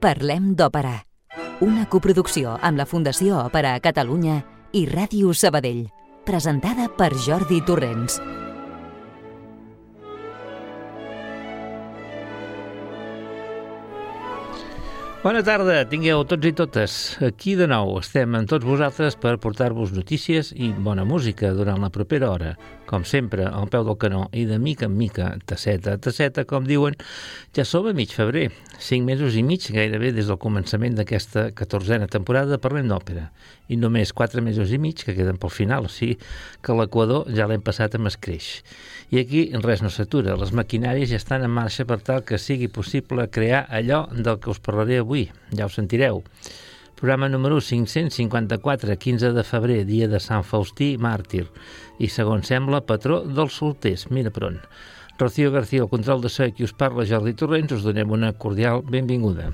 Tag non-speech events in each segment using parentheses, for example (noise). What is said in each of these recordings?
Parlem d'Òpera, una coproducció amb la Fundació Òpera a Catalunya i Ràdio Sabadell, presentada per Jordi Torrents. Bona tarda, tingueu tots i totes. Aquí de nou estem amb tots vosaltres per portar-vos notícies i bona música durant la propera hora. Com sempre, al peu del canó i de mica en mica, tasseta a tasseta, com diuen, ja som a mig febrer, cinc mesos i mig gairebé des del començament d'aquesta catorzena temporada de Parlem d'Òpera. I només quatre mesos i mig que queden pel final, o sigui que l'Equador ja l'hem passat amb escreix. I aquí res no s'atura, les maquinàries ja estan en marxa per tal que sigui possible crear allò del que us parlaré avui, ja ho sentireu. Programa número 554, 15 de febrer, dia de Sant Faustí màrtir, i segons sembla, patró dels solters, mira per on. Rocío García, el control de so qui us parla, Jordi Torrents, us donem una cordial benvinguda.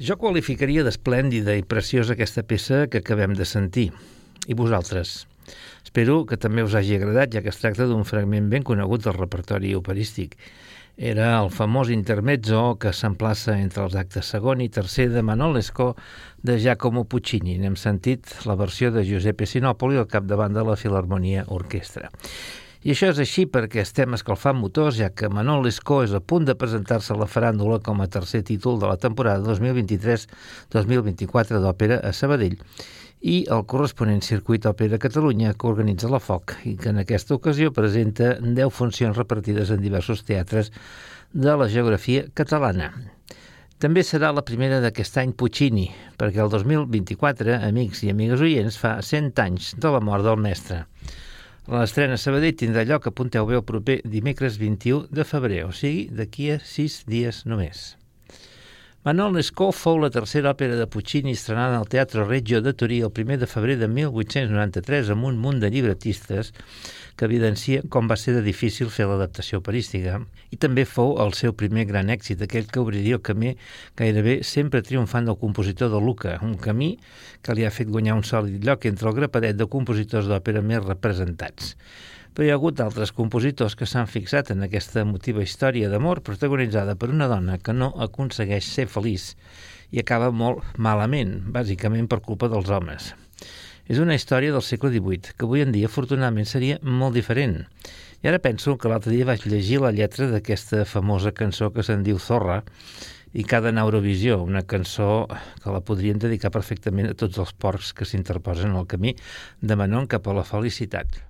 Jo qualificaria d'esplèndida i preciosa aquesta peça que acabem de sentir. I vosaltres? Espero que també us hagi agradat, ja que es tracta d'un fragment ben conegut del repertori operístic. Era el famós intermezzo que s'emplaça entre els actes segon i tercer de Manon Lescaut de Giacomo Puccini. N'hem sentit la versió de Giuseppe Sinopoli al capdavant de la Filarmonia Orquestra. I això és així perquè estem escalfant motors, ja que Manon Lescaut és a punt de presentar-se a la faràndula com a tercer títol de la temporada 2023-2024 d'òpera a Sabadell i el corresponent circuit òpera Catalunya que organitza la FOC i que en aquesta ocasió presenta 10 funcions repartides en diversos teatres de la geografia catalana. També serà la primera d'aquest any Puccini, perquè el 2024, amics i amigues oients, fa 100 anys de la mort del mestre. L'estrena Sabadell tindrà lloc, apunteu bé, el proper dimecres 21 de febrer, o sigui, d'aquí a sis dies només. Manuel Lescaut fou la tercera òpera de Puccini estrenada al Teatre Reggio de Turí el 1 de febrer de 1893 amb un munt de llibretistes que evidencia com va ser de difícil fer l'adaptació operística i també fou el seu primer gran èxit, aquell que obriria el camí gairebé sempre triomfant del compositor de Luca, un camí que li ha fet guanyar un sòlid lloc entre el grapadet de compositors d'òpera més representats però hi ha hagut altres compositors que s'han fixat en aquesta emotiva història d'amor protagonitzada per una dona que no aconsegueix ser feliç i acaba molt malament, bàsicament per culpa dels homes. És una història del segle XVIII, que avui en dia, afortunadament, seria molt diferent. I ara penso que l'altre dia vaig llegir la lletra d'aquesta famosa cançó que se'n diu Zorra, i cada a Eurovisió, una cançó que la podrien dedicar perfectament a tots els porcs que s'interposen al camí de Manon cap a la felicitat.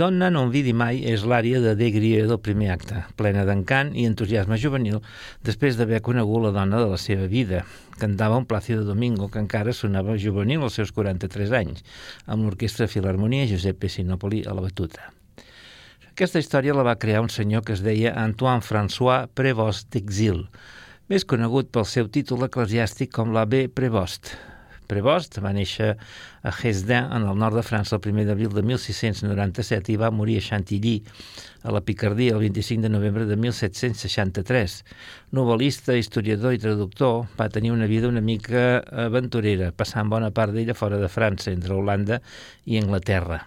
Donna non vidi mai és l'àrea de Degrier del primer acte, plena d'encant i entusiasme juvenil després d'haver conegut la dona de la seva vida. Cantava un Plácido Domingo que encara sonava juvenil als seus 43 anys, amb l'Orquestra Filarmonia Giuseppe Sinopoli a la batuta. Aquesta història la va crear un senyor que es deia Antoine François Prévost d'Exil, més conegut pel seu títol eclesiàstic com l'abbé Prévost, Prevost va néixer a Hesdin, en el nord de França, el 1 d'abril de 1697 i va morir a Chantilly, a la Picardia, el 25 de novembre de 1763. Novelista, historiador i traductor, va tenir una vida una mica aventurera, passant bona part d'ella fora de França, entre Holanda i Anglaterra.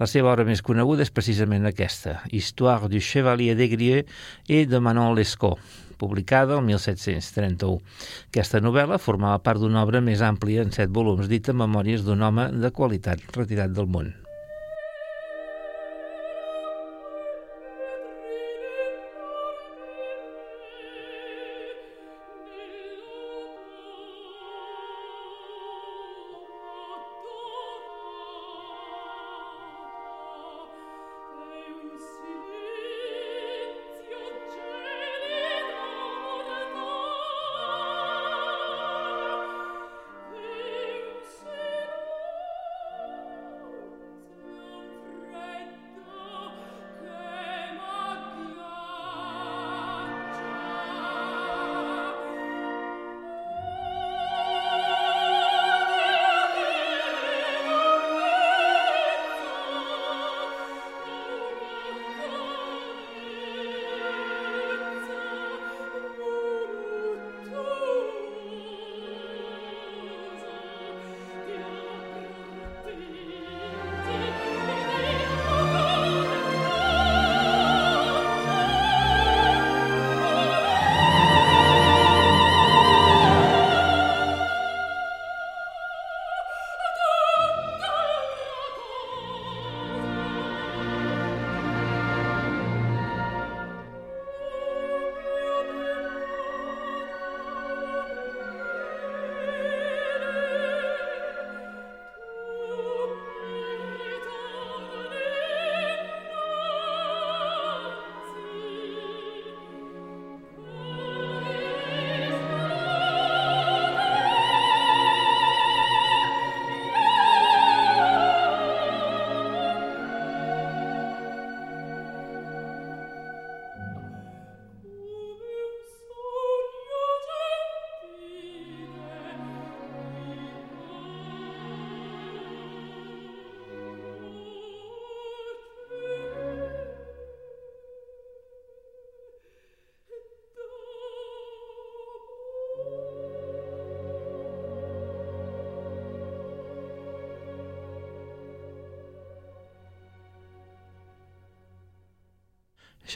La seva obra més coneguda és precisament aquesta, Histoire du Chevalier de Grieux et de Manon Lescaut, publicada el 1731. Aquesta novel·la formava part d'una obra més àmplia en set volums dita Memòries d'un home de qualitat retirat del món.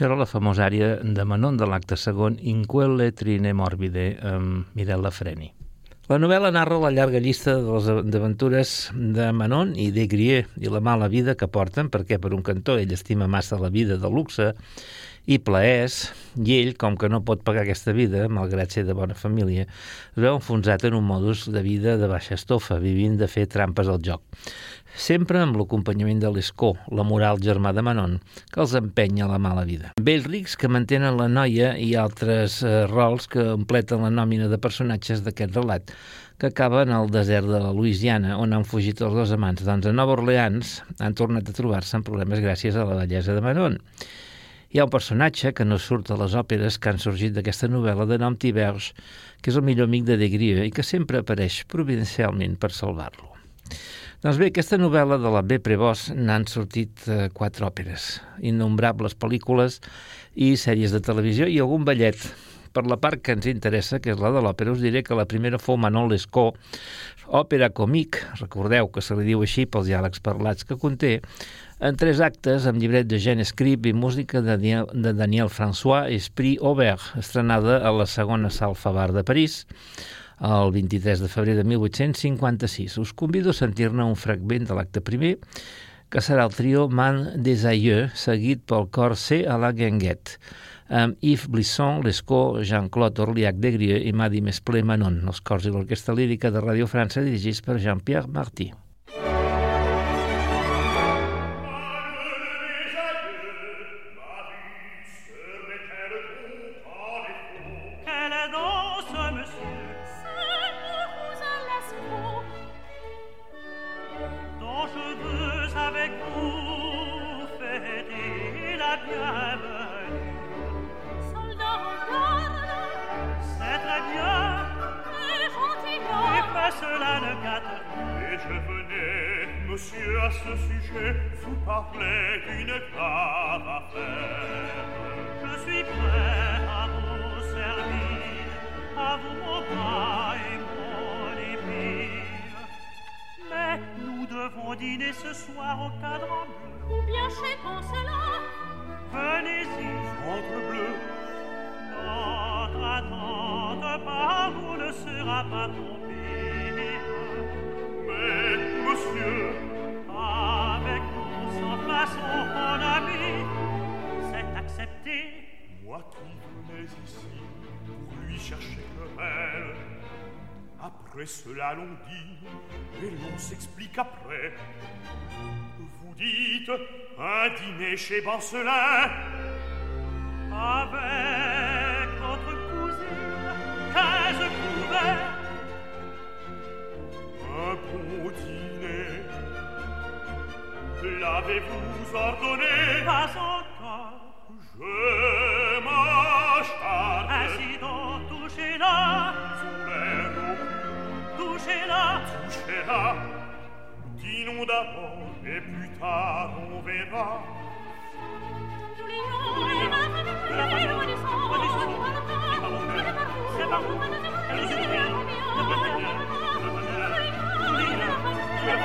Això era la famosa àrea de Manon de l'acte segon In quelle trine morbide amb Mirella Freni. La novel·la narra la llarga llista de les aventures de Manon i de Grier i la mala vida que porten perquè, per un cantó, ell estima massa la vida de luxe i plaers, i ell, com que no pot pagar aquesta vida, malgrat ser de bona família, es veu enfonsat en un modus de vida de baixa estofa, vivint de fer trampes al joc sempre amb l'acompanyament de l'Escó, la moral germà de Manon, que els empenya a la mala vida. Vells rics que mantenen la noia i altres eh, rols que completen la nòmina de personatges d'aquest relat, que acaba en el desert de la Louisiana, on han fugit els dos amants. Doncs a Nova Orleans han tornat a trobar-se en problemes gràcies a la bellesa de Manon. Hi ha un personatge que no surt a les òperes que han sorgit d'aquesta novel·la de nom Tiberge, que és el millor amic de Degrieu i que sempre apareix providencialment per salvar-lo. Doncs bé, aquesta novel·la de la B. Prevost n'han sortit eh, quatre òperes, innombrables pel·lícules i sèries de televisió i algun ballet. Per la part que ens interessa, que és la de l'òpera, us diré que la primera fou Manon Lescaut, òpera comic, recordeu que se li diu així pels diàlegs parlats que conté, en tres actes amb llibret de Jean Scribe i música de Daniel, de Daniel François Esprit Aubert, estrenada a la segona Salfa de París, el 23 de febrer de 1856. Us convido a sentir-ne un fragment de l'acte primer, que serà el trio Man des Aïeux, seguit pel cor C a la Guinguette, amb Yves Blisson, Lescaut, Jean-Claude Orliac de Grieux i Madi Mesplé Manon, els cors i l'orquestra lírica de Radio França dirigits per Jean-Pierre Martí. Après cela l'on dit, et l'on s'explique après. Vous dites un dîner chez Bancelin avec votre cousine, quinze couverts. routine L'avez-vous ordonné Pas encore. Je m'acharne Ainsi donc touchez-la. Sous les Touchez-la. Touchez-la. Dînons d'abord et plus tard on verra. C'est pas vous. Thank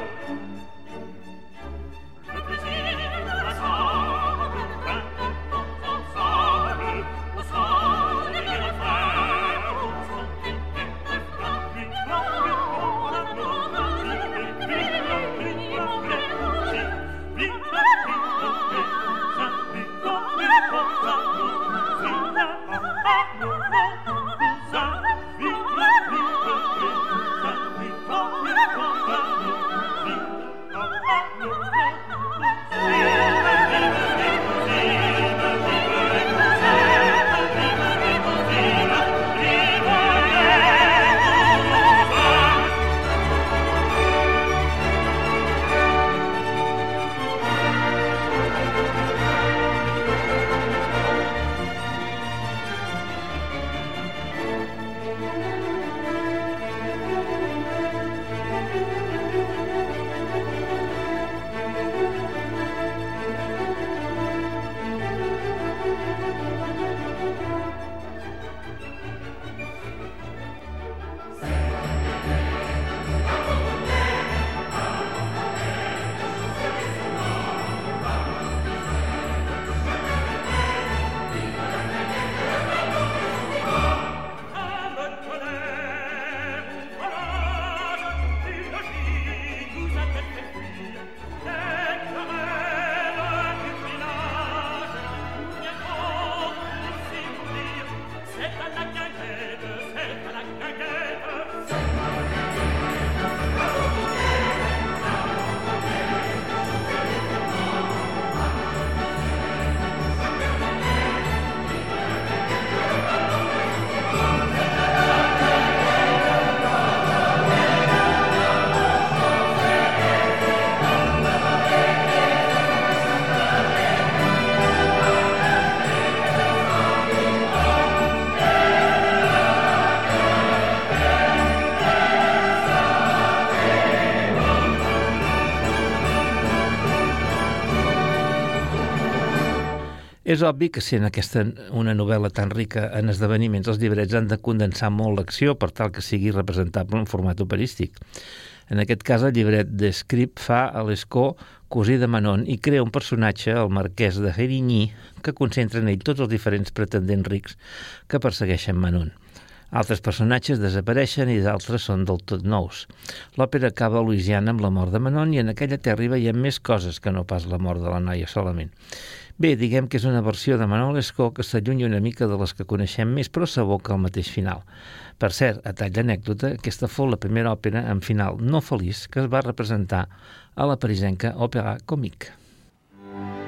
you. És obvi que sent aquesta una novel·la tan rica en esdeveniments, els llibrets han de condensar molt l'acció per tal que sigui representable en format operístic. En aquest cas, el llibret de Script fa a l'escó cosí de Manon i crea un personatge, el marquès de Hérigny, que concentra en ell tots els diferents pretendents rics que persegueixen Manon. Altres personatges desapareixen i d'altres són del tot nous. L'òpera acaba a Louisiana amb la mort de Manon i en aquella terra hi veiem més coses que no pas la mort de la noia solament. Bé, diguem que és una versió de Manuel Lescaut que s'allunya una mica de les que coneixem més, però s'aboca al mateix final. Per cert, a tall d'anècdota, aquesta fou la primera òpera amb final no feliç que es va representar a la parisenca Òpera Comique. Je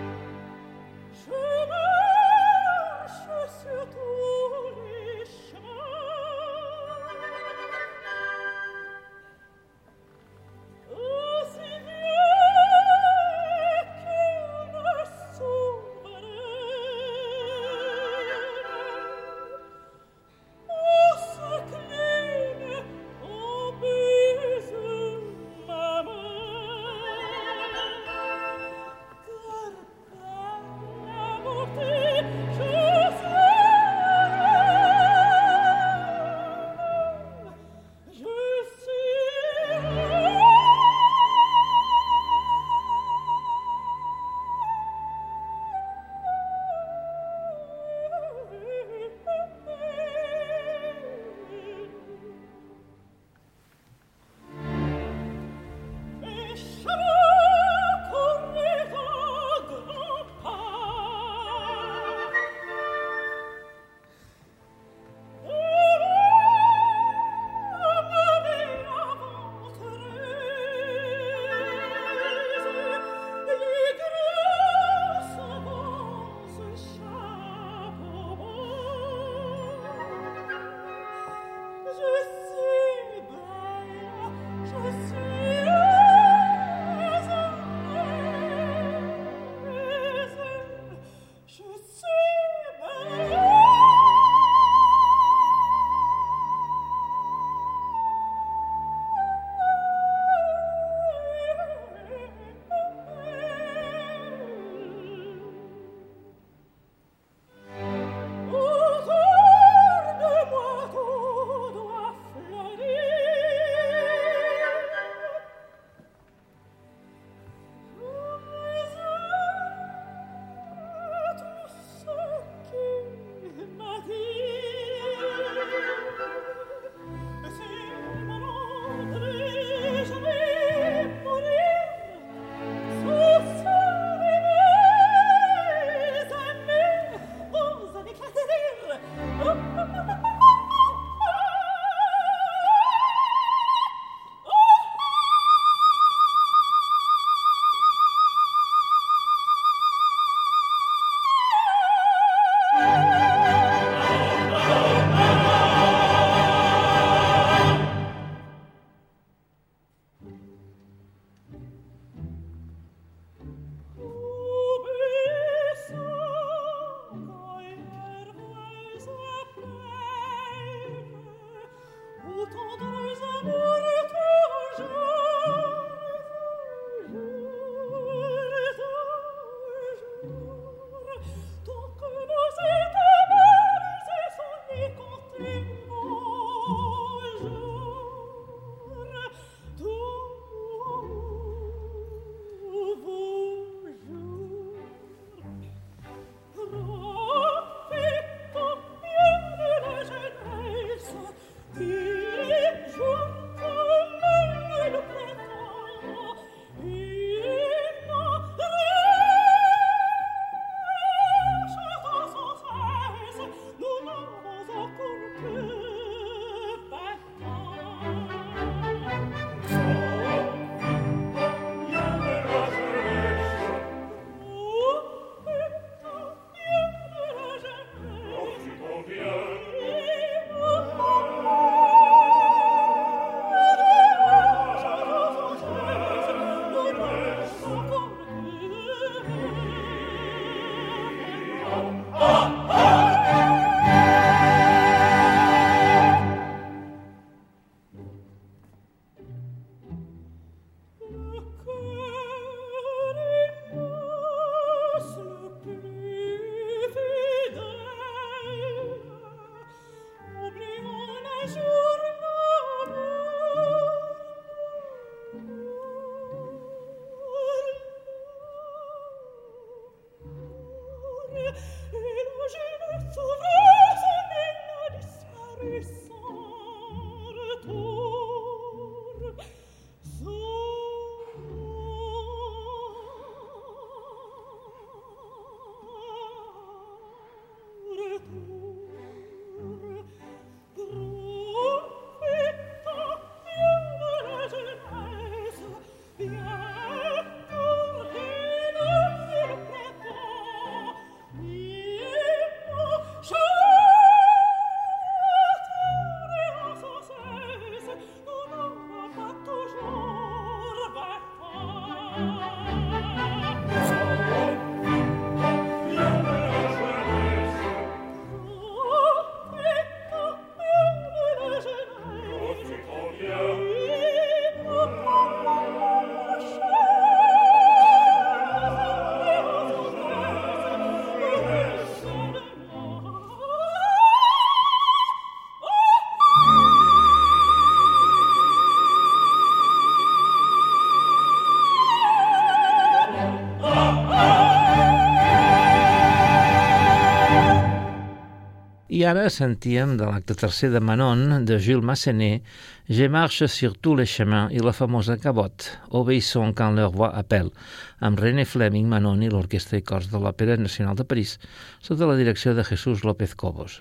I ara sentíem de l'acte tercer de Manon, de Jules Massenet, Je marche sur tous les chemins i la famosa cabote, Obéissons quand leur voix appelle, amb René Fleming, Manon i l'Orquestra i Cors de l'Òpera Nacional de París, sota la direcció de Jesús López Cobos.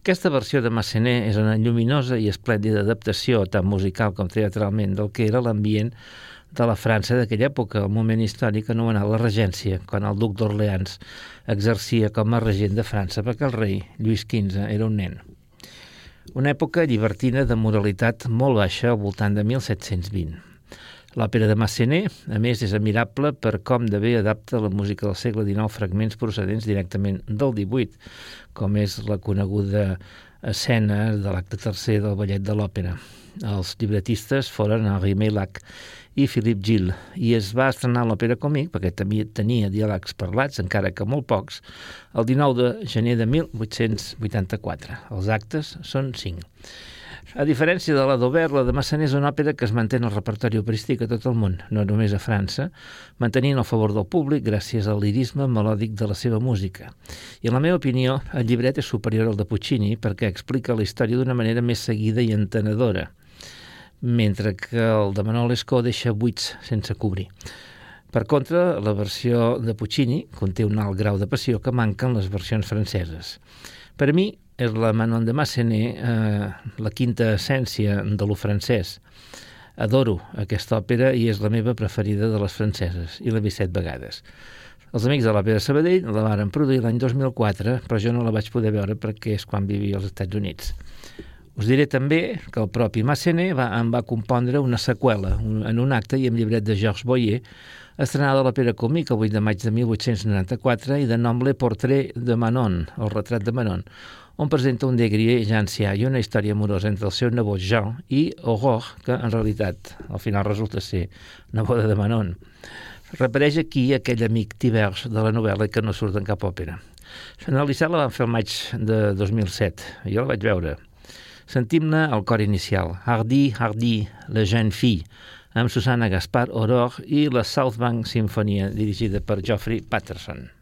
Aquesta versió de Massenet és una lluminosa i esplèndida adaptació, tant musical com teatralment, del que era l'ambient de la França d'aquella època, el moment històric anomenat la regència, quan el duc d'Orleans exercia com a regent de França perquè el rei, Lluís XV, era un nen. Una època llibertina de moralitat molt baixa al voltant de 1720. L'òpera de Massenet, a més, és admirable per com de bé adapta la música del segle XIX fragments procedents directament del XVIII, com és la coneguda escena de l'acte tercer del ballet de l'òpera. Els llibretistes foren Henri Meilac i Philippe Gilles, i es va estrenar l'òpera còmic, perquè també tenia diàlegs parlats, encara que molt pocs, el 19 de gener de 1884. Els actes són cinc. A diferència de la d'Aubert, la de Massanet és una òpera que es manté en el repertori operístic a tot el món, no només a França, mantenint el favor del públic gràcies al lirisme melòdic de la seva música. I en la meva opinió, el llibret és superior al de Puccini perquè explica la història d'una manera més seguida i entenedora, mentre que el de Manuel Escó deixa buits sense cobrir. Per contra, la versió de Puccini conté un alt grau de passió que manquen les versions franceses. Per mi, és la Manon de Massenet, eh, la quinta essència de lo francès. Adoro aquesta òpera i és la meva preferida de les franceses, i l'he vist set vegades. Els amics de l'Òpera Sabadell la varen produir l'any 2004, però jo no la vaig poder veure perquè és quan vivia als Estats Units. Us diré també que el propi Massenet va, en va compondre una seqüela un, en un acte i amb llibret de Georges Boyer, estrenada a l'Òpera Còmic el 8 de maig de 1894 i de nom Le Portrait de Manon, el retrat de Manon, on presenta un degrier ja ancià i una història amorosa entre el seu nebot Jean i Aurore, que en realitat al final resulta ser neboda de Manon. Repareix aquí aquell amic Tivers de la novel·la que no surt en cap òpera. Analitzar la van fer el maig de 2007. Jo la vaig veure. Sentim-ne el cor inicial. Hardy, Hardy, la jeune fille, amb Susana Gaspar Aurore i la South Bank Sinfonia, dirigida per Geoffrey Patterson.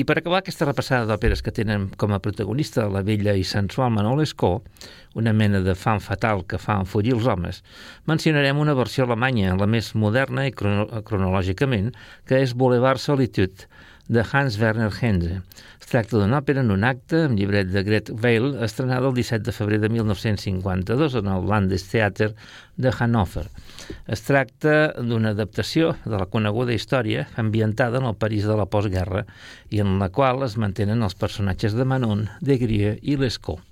I per acabar aquesta repassada d'òperes que tenen com a protagonista la vella i sensual Manon Lescaut, una mena de fan fatal que fa enfugir els homes, mencionarem una versió alemanya, la més moderna i crono cronològicament, que és Boulevard Solitude, de Hans Werner Henze. Es tracta d'una òpera en un acte amb llibret de Gret Weil, estrenada el 17 de febrer de 1952 en el Landestheater de Hannover. Es tracta d'una adaptació de la coneguda història ambientada en el París de la postguerra i en la qual es mantenen els personatges de Manon, de Grie i Lescaut.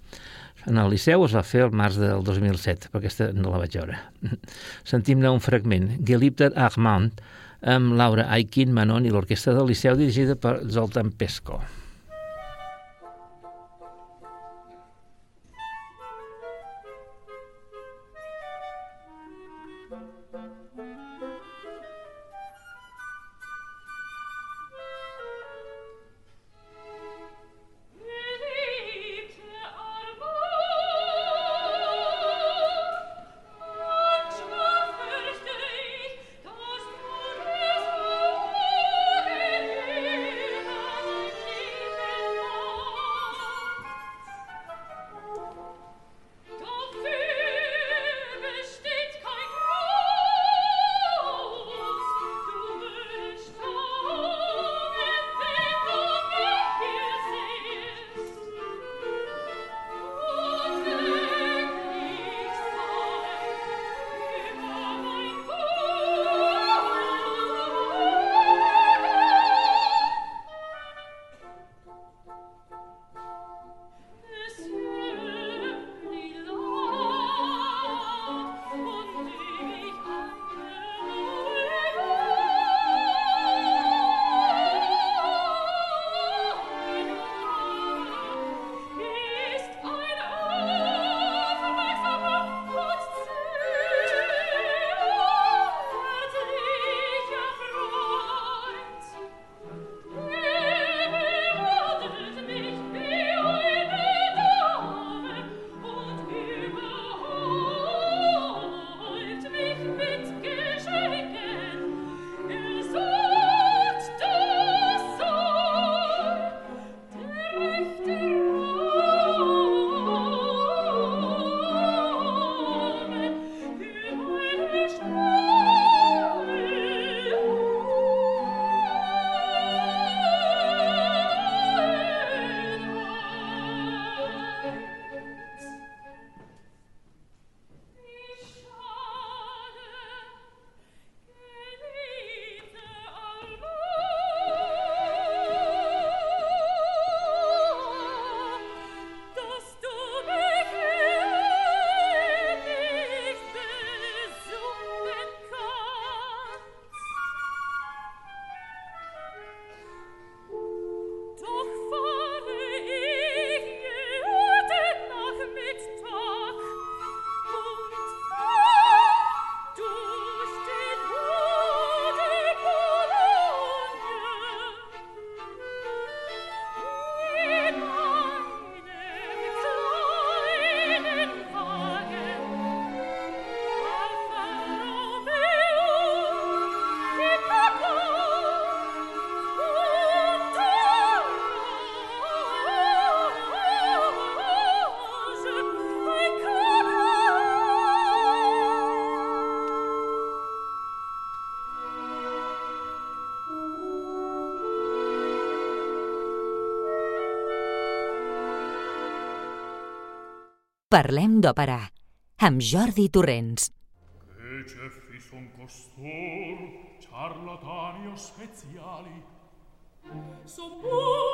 En el Liceu es va fer el març del 2007, però aquesta no la vaig veure. (laughs) Sentim-ne un fragment. Geliebter Armand, amb Laura Aikin, Manon i l'Orquestra del Liceu dirigida per Zoltan Pesco. Parlem d'òpera, amb Jordi Torrents. Che ceffi son costor, ciarlatani o speziali. Son musici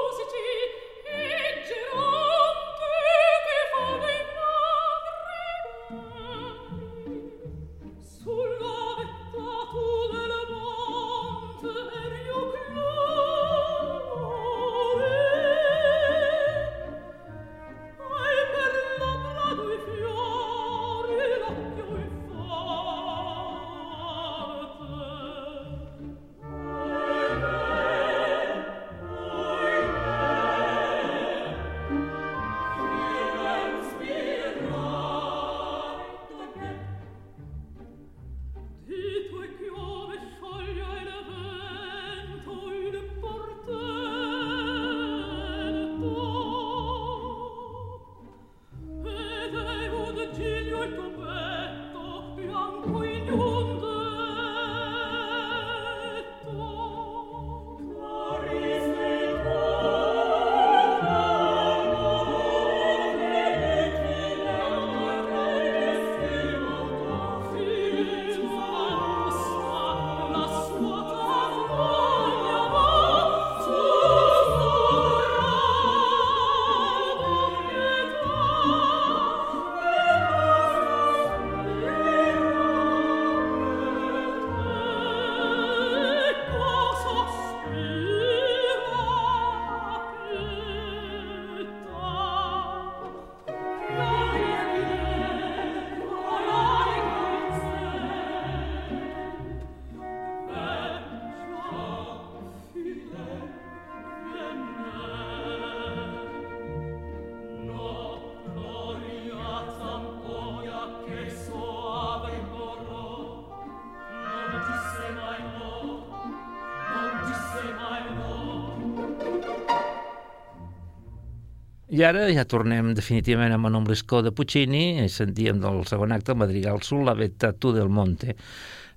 I ara ja tornem definitivament amb el Lescó de Puccini sentíem del segon acte madrigal Sul la vetta tu del Monte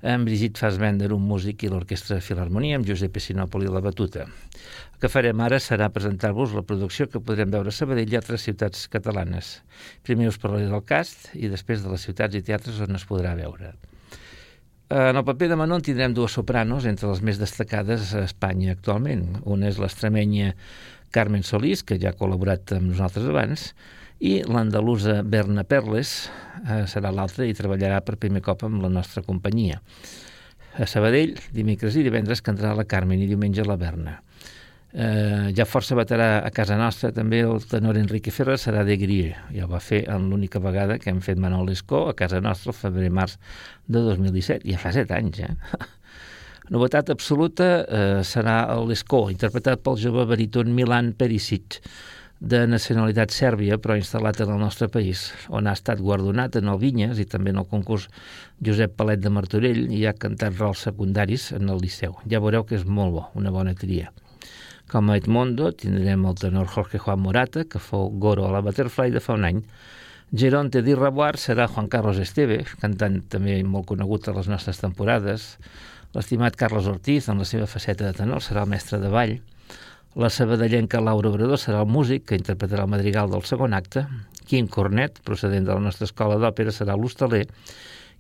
amb Brigitte Fassbender, un músic, i l'Orquestra Filharmonia, amb Giuseppe Sinopoli la batuta. El que farem ara serà presentar-vos la producció que podrem veure a Sabadell i altres ciutats catalanes. Primer us parlaré del cast i després de les ciutats i teatres on es podrà veure. En el paper de Manon tindrem dues sopranos entre les més destacades a Espanya actualment. Una és l'extremenya Carmen Solís, que ja ha col·laborat amb nosaltres abans, i l'andalusa Berna Perles eh, serà l'altra i treballarà per primer cop amb la nostra companyia. A Sabadell, dimecres i divendres cantarà la Carmen i diumenge la Berna. Eh, ja força baterà a casa nostra també el tenor Enrique Ferrer serà de Grier. Ja ho va fer en l'única vegada que hem fet Manol Escó a casa nostra el febrer-març de 2017. Ja fa set anys, eh? Novetat absoluta eh, serà l'Escó, interpretat pel jove baríton Milan Perisic, de nacionalitat sèrbia, però instal·lat en el nostre país, on ha estat guardonat en el Vinyes i també en el concurs Josep Palet de Martorell i ha cantat rols secundaris en el Liceu. Ja veureu que és molt bo, una bona tria. Com a Edmondo tindrem el tenor Jorge Juan Morata, que fou Goro a la Butterfly de fa un any. Geronte di Raboar serà Juan Carlos Esteve, cantant també molt conegut a les nostres temporades. L'estimat Carlos Ortiz, en la seva faceta de tenor, serà el mestre de ball. La sabadellenca Laura Obrador serà el músic que interpretarà el madrigal del segon acte. Quim Cornet, procedent de la nostra escola d'òpera, serà l'hostaler.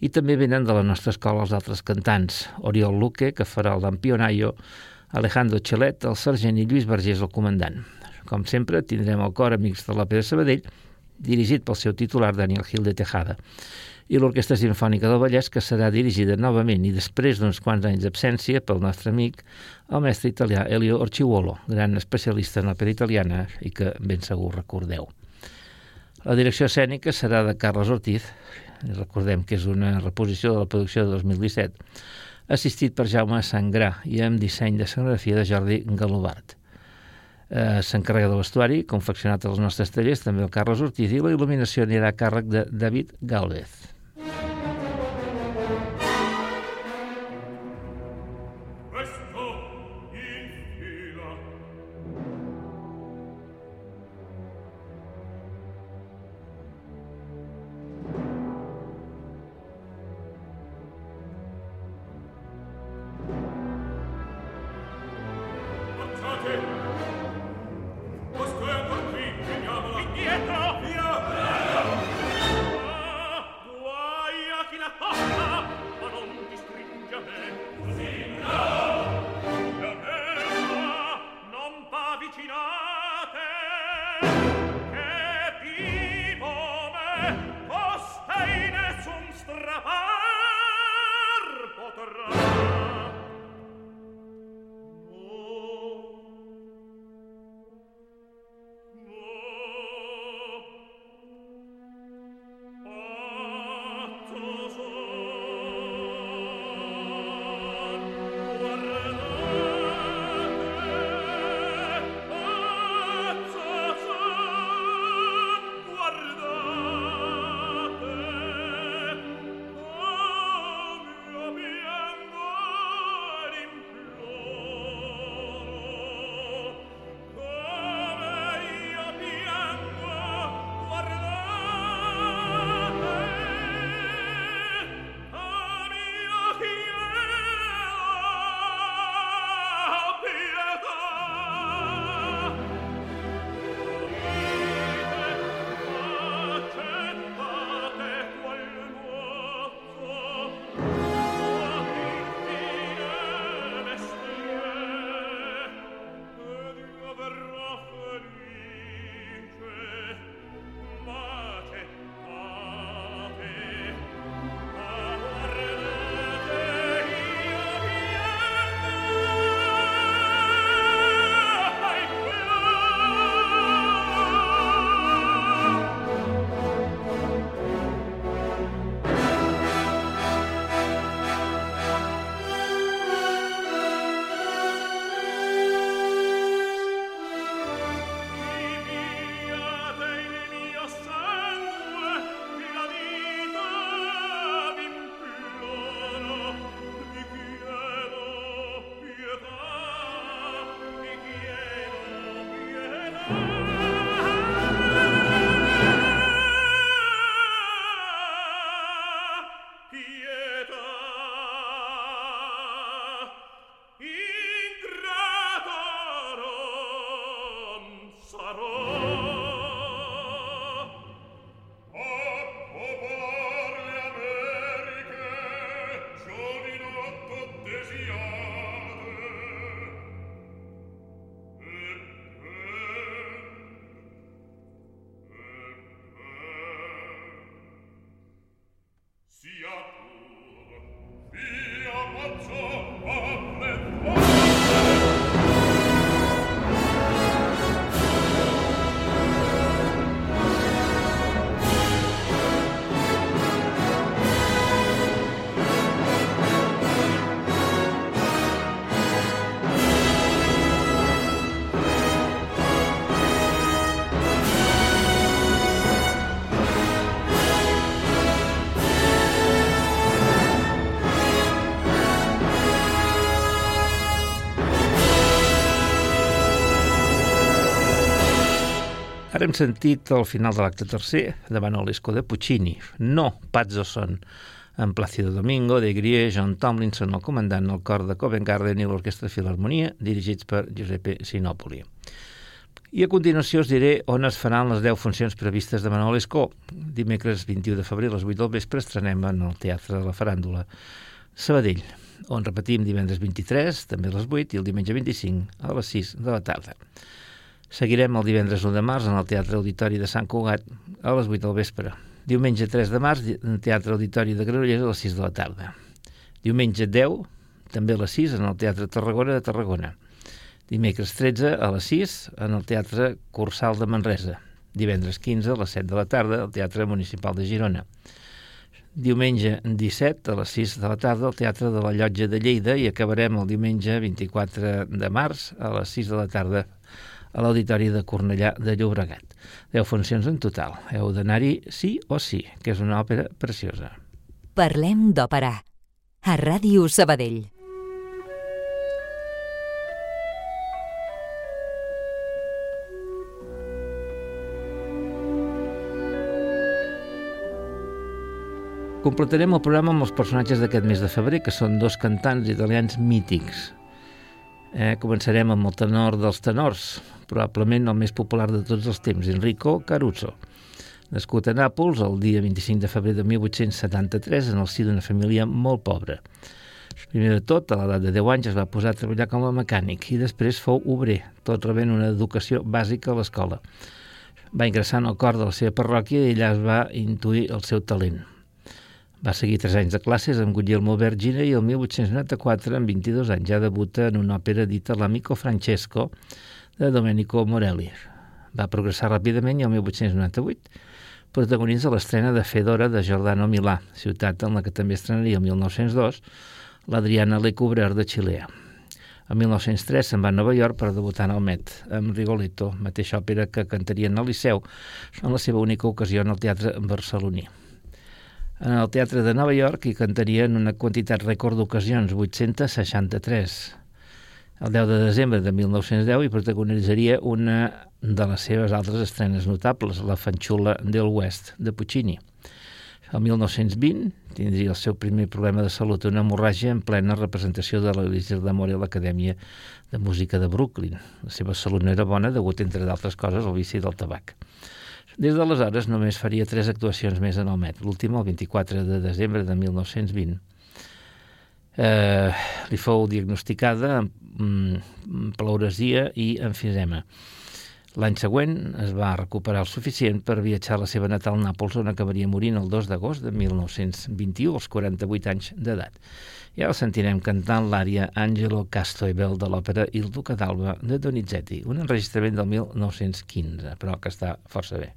I també venen de la nostra escola els altres cantants. Oriol Luque, que farà el Lampionaio, Alejandro Chelet, el sergent i Lluís Vergés, el comandant. Com sempre, tindrem el cor Amics de l'Òpera Sabadell, dirigit pel seu titular Daniel Gil de Tejada i l'Orquestra Sinfònica del Vallès, que serà dirigida novament i després d'uns quants anys d'absència pel nostre amic, el mestre italià Elio Orciuolo, gran especialista en òpera italiana i que ben segur recordeu. La direcció escènica serà de Carles Ortiz, recordem que és una reposició de la producció de 2017, assistit per Jaume Sangrà i amb disseny de escenografia de Jordi Galobart. Eh, S'encarrega de vestuari, confeccionat als nostres tallers, també el Carles Ortiz, i la il·luminació anirà a càrrec de David Galvez. Ara hem sentit al final de l'acte tercer de Manolesco de Puccini, no Pazzo Son, en Plácido Domingo, de Grier, John Tomlinson, el comandant, el cor de Covent Garden i l'Orquestra Filharmonia, dirigits per Giuseppe Sinopoli. I a continuació us diré on es faran les 10 funcions previstes de Manuel Escó. Dimecres 21 de febrer a les 8 del vespre estrenem en el Teatre de la Faràndula Sabadell, on repetim divendres 23, també a les 8, i el diumenge 25 a les 6 de la tarda. Seguirem el divendres 1 de març en el Teatre Auditori de Sant Cugat a les 8 del vespre. Diumenge 3 de març en Teatre Auditori de Granollers a les 6 de la tarda. Diumenge 10, també a les 6, en el Teatre Tarragona de Tarragona dimecres 13 a les 6 en el Teatre Cursal de Manresa, divendres 15 a les 7 de la tarda al Teatre Municipal de Girona, diumenge 17 a les 6 de la tarda al Teatre de la Llotja de Lleida i acabarem el diumenge 24 de març a les 6 de la tarda a l'Auditori de Cornellà de Llobregat. 10 funcions en total. Heu d'anar-hi sí o sí, que és una òpera preciosa. Parlem d'òpera. A Ràdio Sabadell. Completarem el programa amb els personatges d'aquest mes de febrer, que són dos cantants italians mítics. Eh, començarem amb el tenor dels tenors, probablement el més popular de tots els temps, Enrico Caruso. Nascut a Nàpols el dia 25 de febrer de 1873 en el si d'una família molt pobra. Primer de tot, a l'edat de 10 anys es va posar a treballar com a mecànic i després fou obrer, tot rebent una educació bàsica a l'escola. Va ingressar en el cor de la seva parròquia i allà es va intuir el seu talent. Va seguir tres anys de classes amb Guglielmo Vergine i el 1894, amb 22 anys, ja debuta en una òpera dita L'Amico Francesco, de Domenico Morelli. Va progressar ràpidament i el 1898 protagonitza l'estrena de Fedora de Giordano Milà, ciutat en la que també estrenaria el 1902 l'Adriana Lecouvreur de Xilea. El 1903 se'n va a Nova York per debutar en el Met, amb Rigoletto, mateixa òpera que cantarien al Liceu, en la seva única ocasió en el teatre barceloní en el Teatre de Nova York i cantaria en una quantitat rècord d'ocasions, 863. El 10 de desembre de 1910 i protagonitzaria una de les seves altres estrenes notables, la Fanxula del West, de Puccini. El 1920 tindria el seu primer problema de salut, una hemorràgia en plena representació de l'Elisir d'Amor a l'Acadèmia de Música de Brooklyn. La seva salut no era bona degut, entre d'altres coses, al vici del tabac. Des d'aleshores només faria tres actuacions més en el Met, l'última el 24 de desembre de 1920. Eh, li fou diagnosticada amb pleuresia i enfisema. L'any següent es va recuperar el suficient per viatjar a la seva natal Nàpols, on acabaria morint el 2 d'agost de 1921, als 48 anys d'edat. I ara sentirem cantant l'ària Angelo Casto Bell de l'òpera Il Duca d'Alba de Donizetti, un enregistrament del 1915, però que està força bé.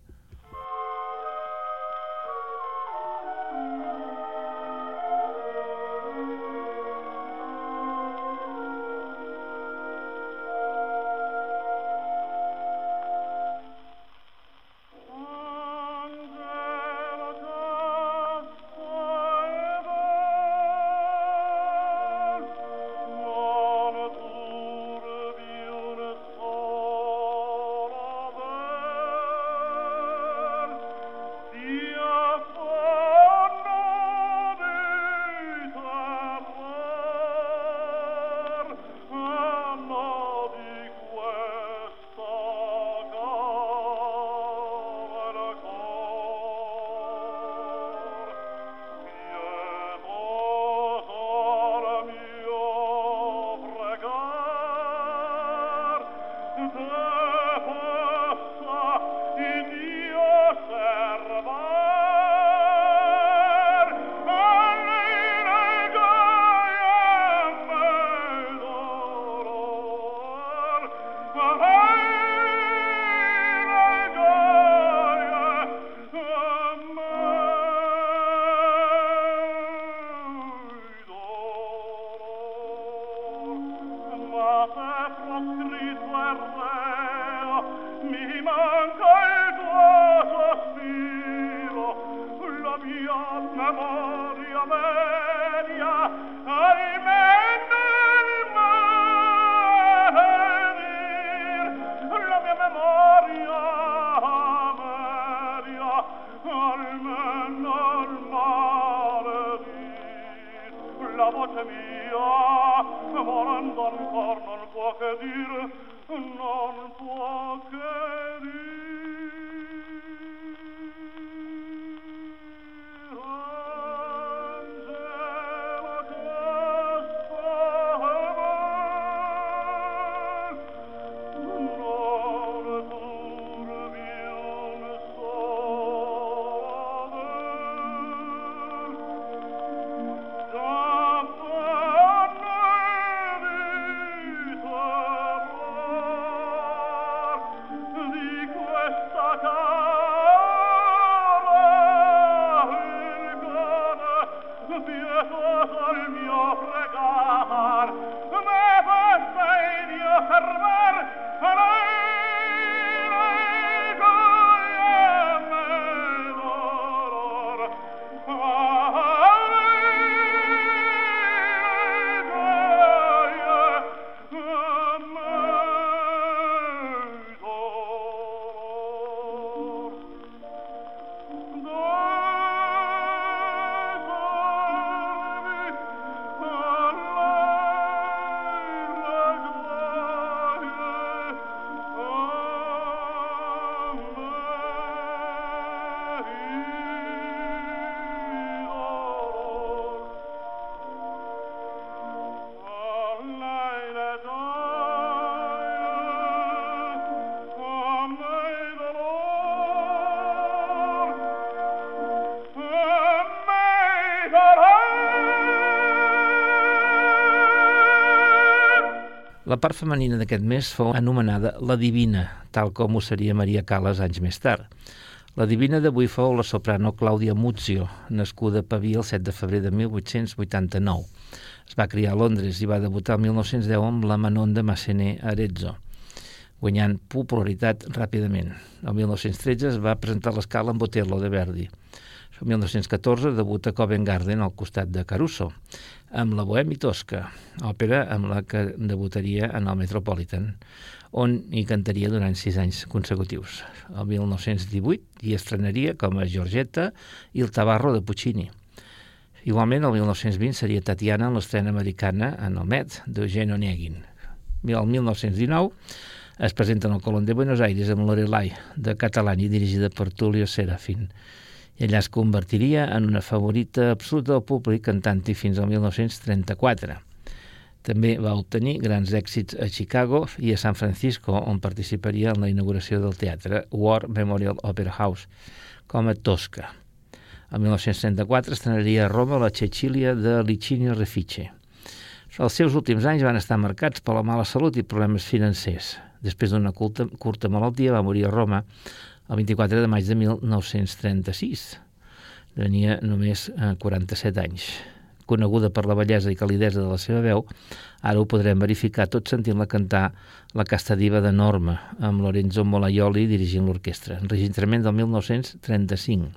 Part femenina d'aquest mes fou anomenada la Divina, tal com ho seria Maria Calas anys més tard. La Divina d'avui fou la soprano Clàudia Muzio, nascuda a Pavia el 7 de febrer de 1889. Es va criar a Londres i va debutar el 1910 amb la Manon de Massenet a Arezzo, guanyant popularitat ràpidament. El 1913 es va presentar l'escala amb Botello de Verdi. El 1914 debuta a Covent Garden al costat de Caruso, amb la Bohème i Tosca, òpera amb la que debutaria en el Metropolitan, on hi cantaria durant sis anys consecutius. El 1918 hi estrenaria com a Giorgetta i el Tabarro de Puccini. Igualment, el 1920 seria Tatiana en l'estrena americana en el Met d'Eugene Onegin. El 1919 es presenta en el Colón de Buenos Aires amb Lorelai de Catalani dirigida per Tulio Serafin i allà es convertiria en una favorita absoluta del públic cantant-hi fins al 1934. També va obtenir grans èxits a Chicago i a San Francisco, on participaria en la inauguració del teatre War Memorial Opera House, com a Tosca. El 1934 estrenaria a Roma la Cecilia de Licinio Refice. Els seus últims anys van estar marcats per la mala salut i problemes financers. Després d'una curta malaltia va morir a Roma el 24 de maig de 1936. Tenia només eh, 47 anys. Coneguda per la bellesa i calidesa de la seva veu, ara ho podrem verificar tot sentint-la cantar La casta diva de Norma, amb Lorenzo Molaioli dirigint l'orquestra, enregistrament del 1935.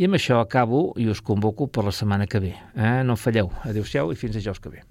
I amb això acabo i us convoco per la setmana que ve. Eh? No falleu. Adéu-siau i fins dijous que ve.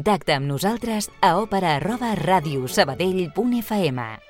Contacta amb nosaltres a òpera arroba radiosabadell.fm.